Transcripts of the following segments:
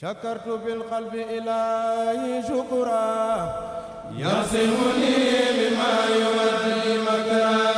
شكرت بالقلب إلهي شكرا. يعصمني بما يودي مكرا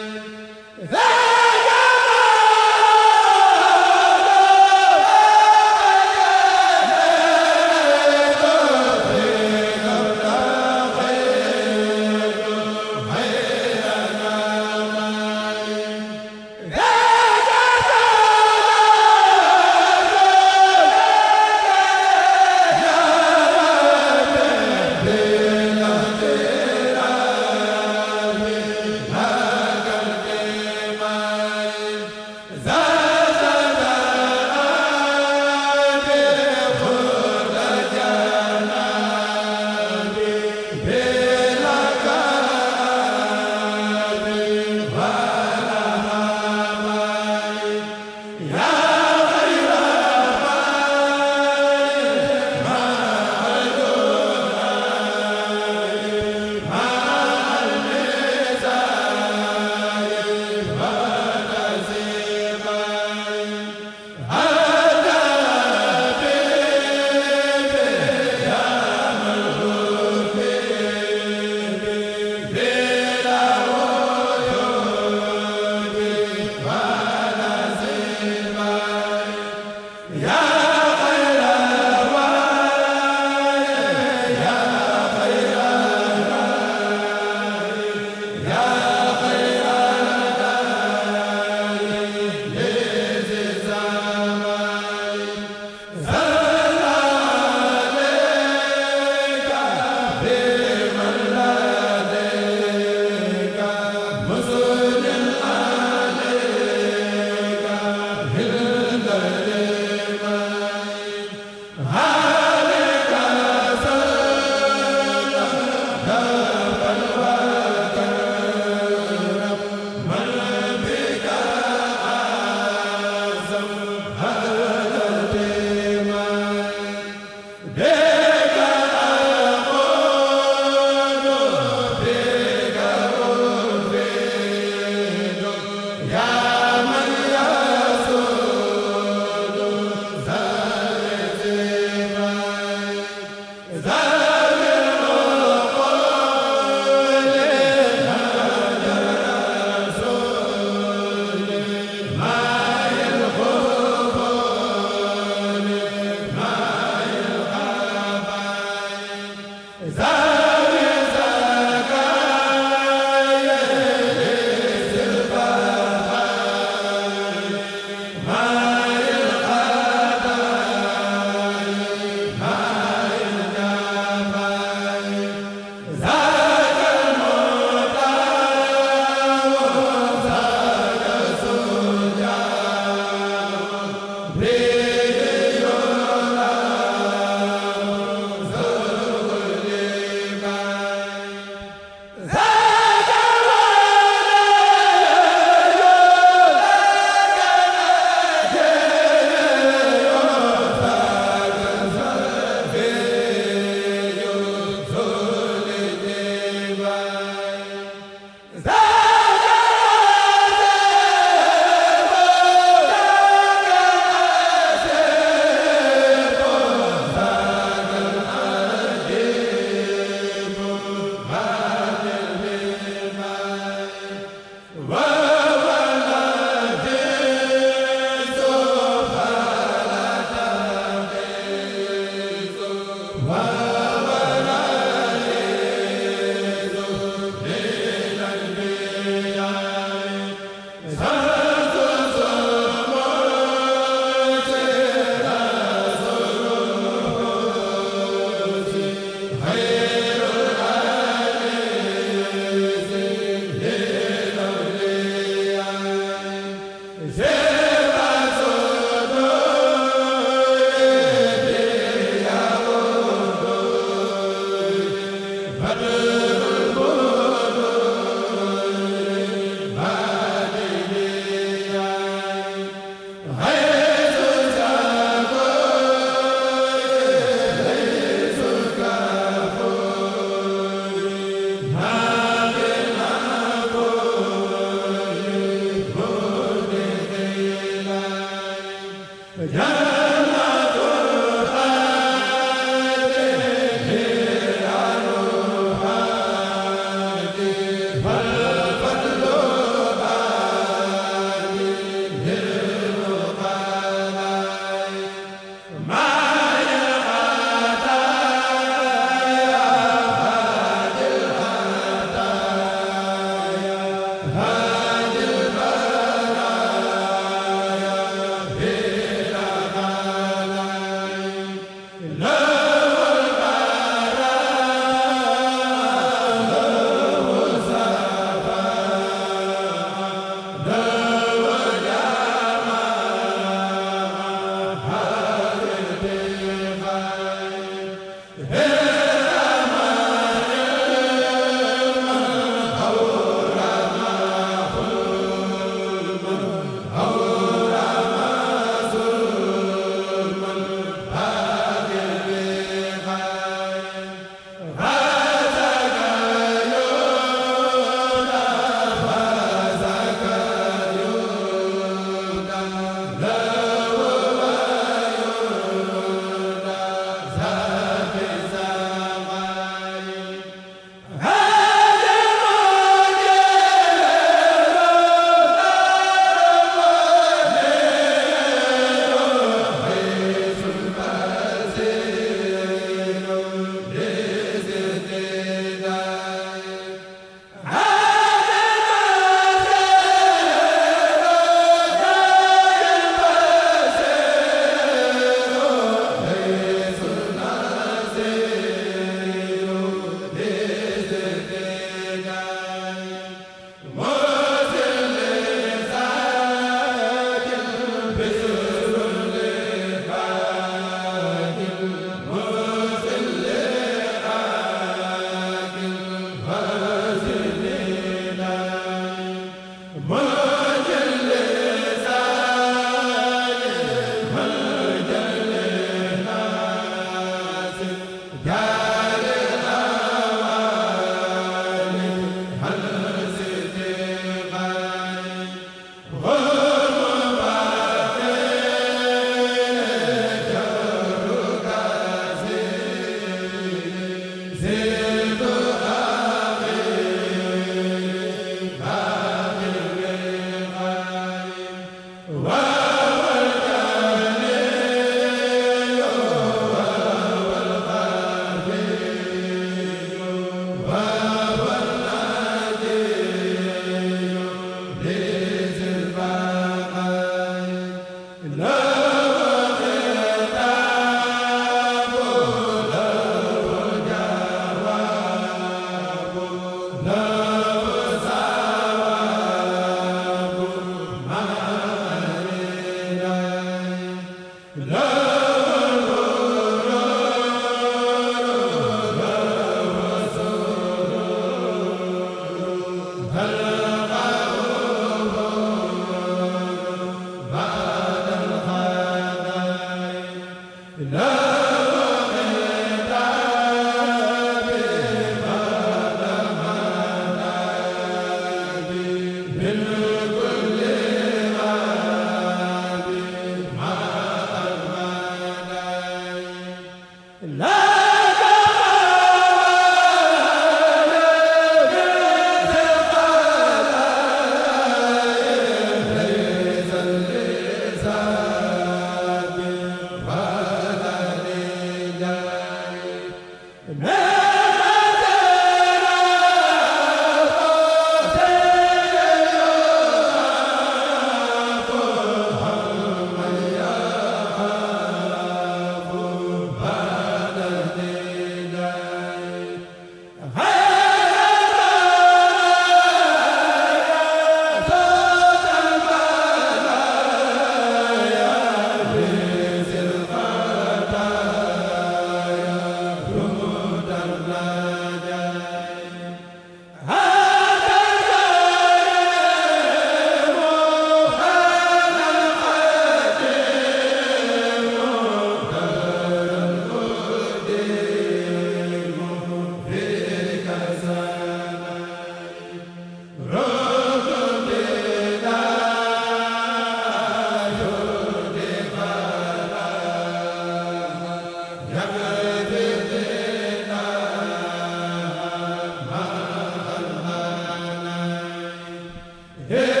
Hey!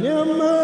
Nyama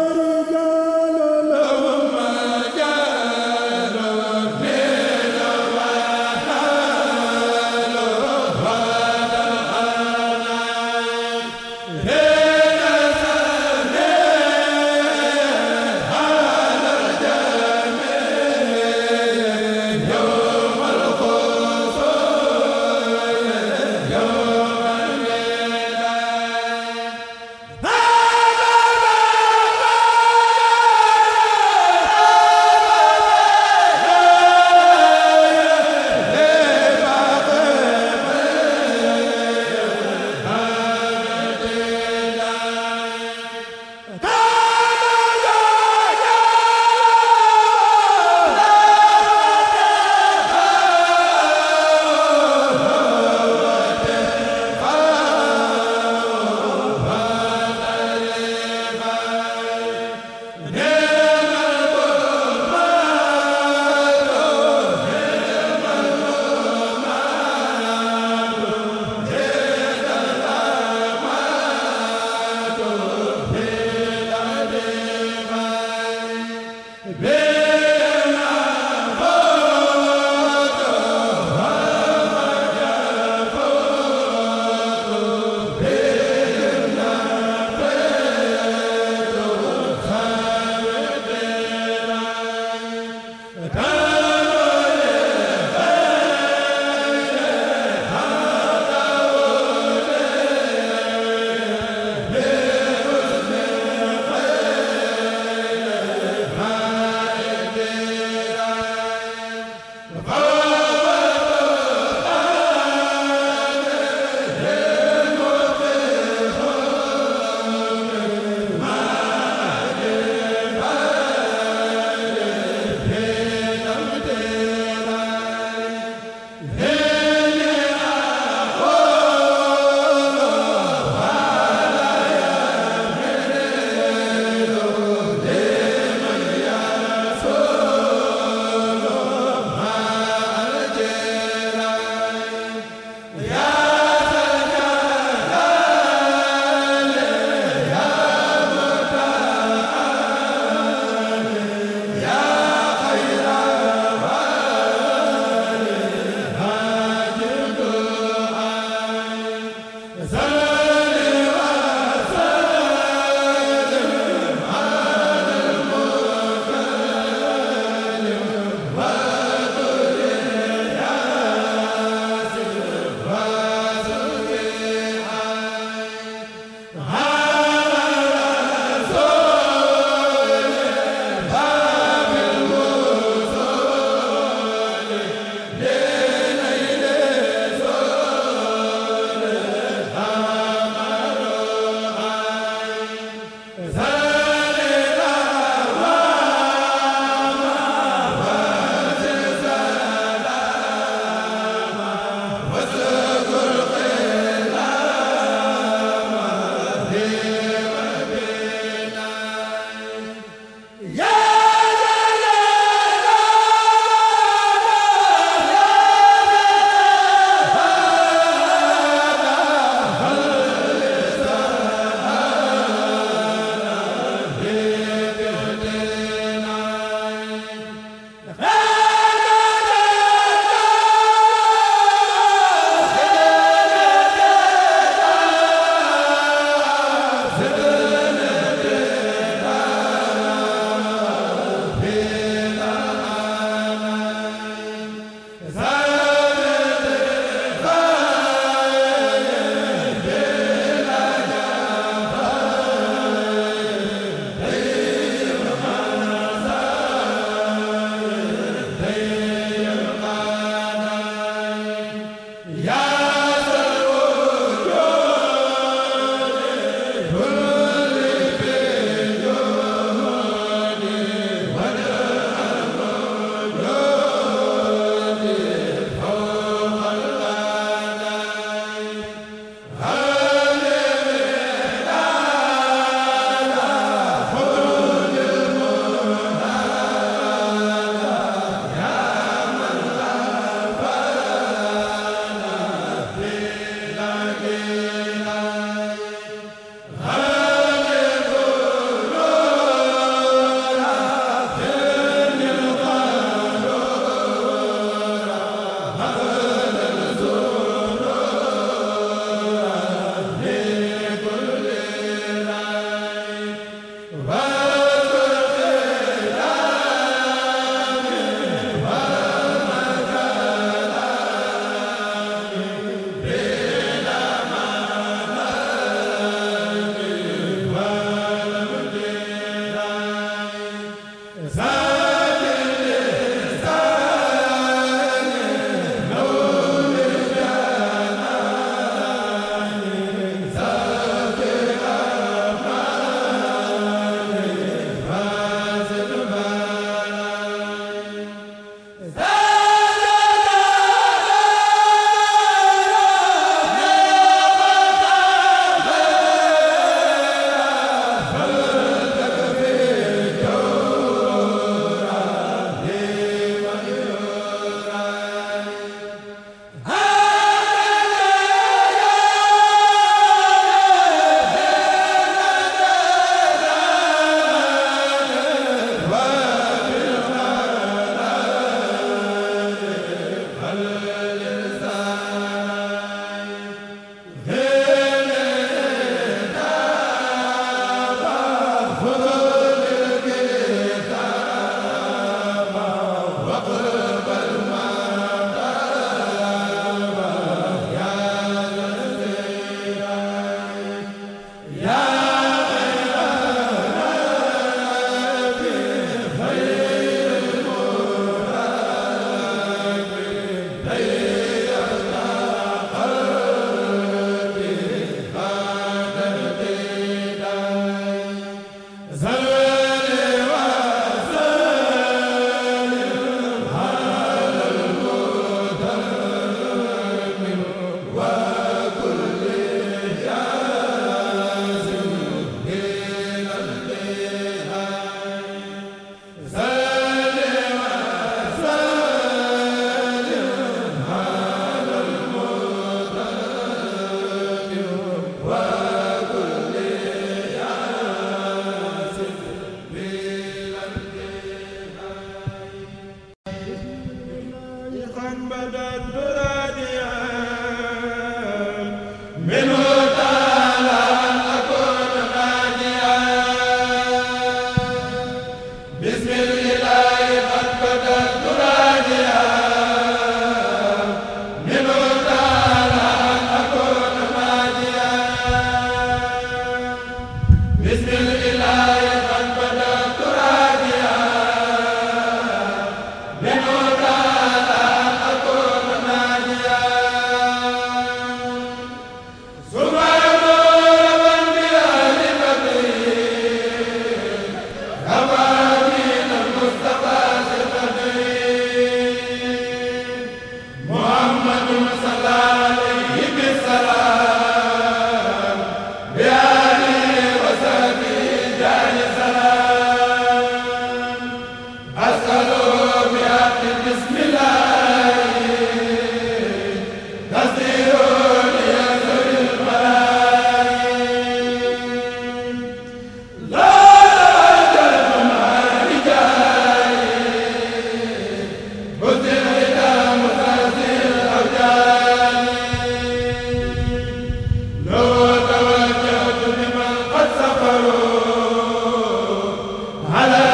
على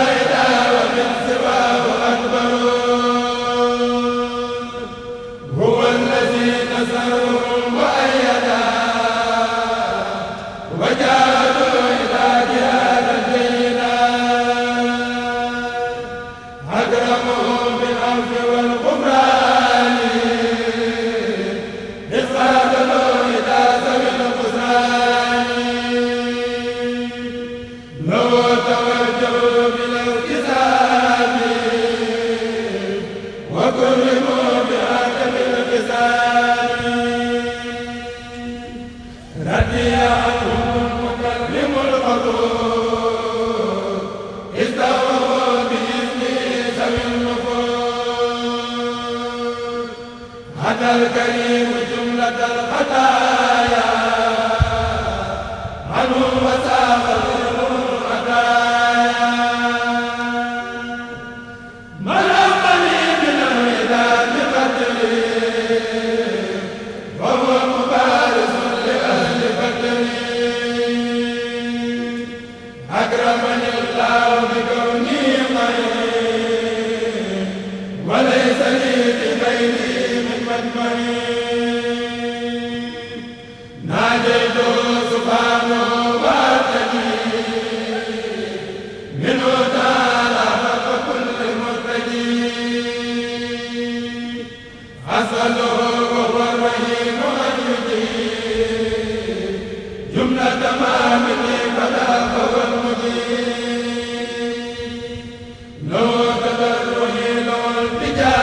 bi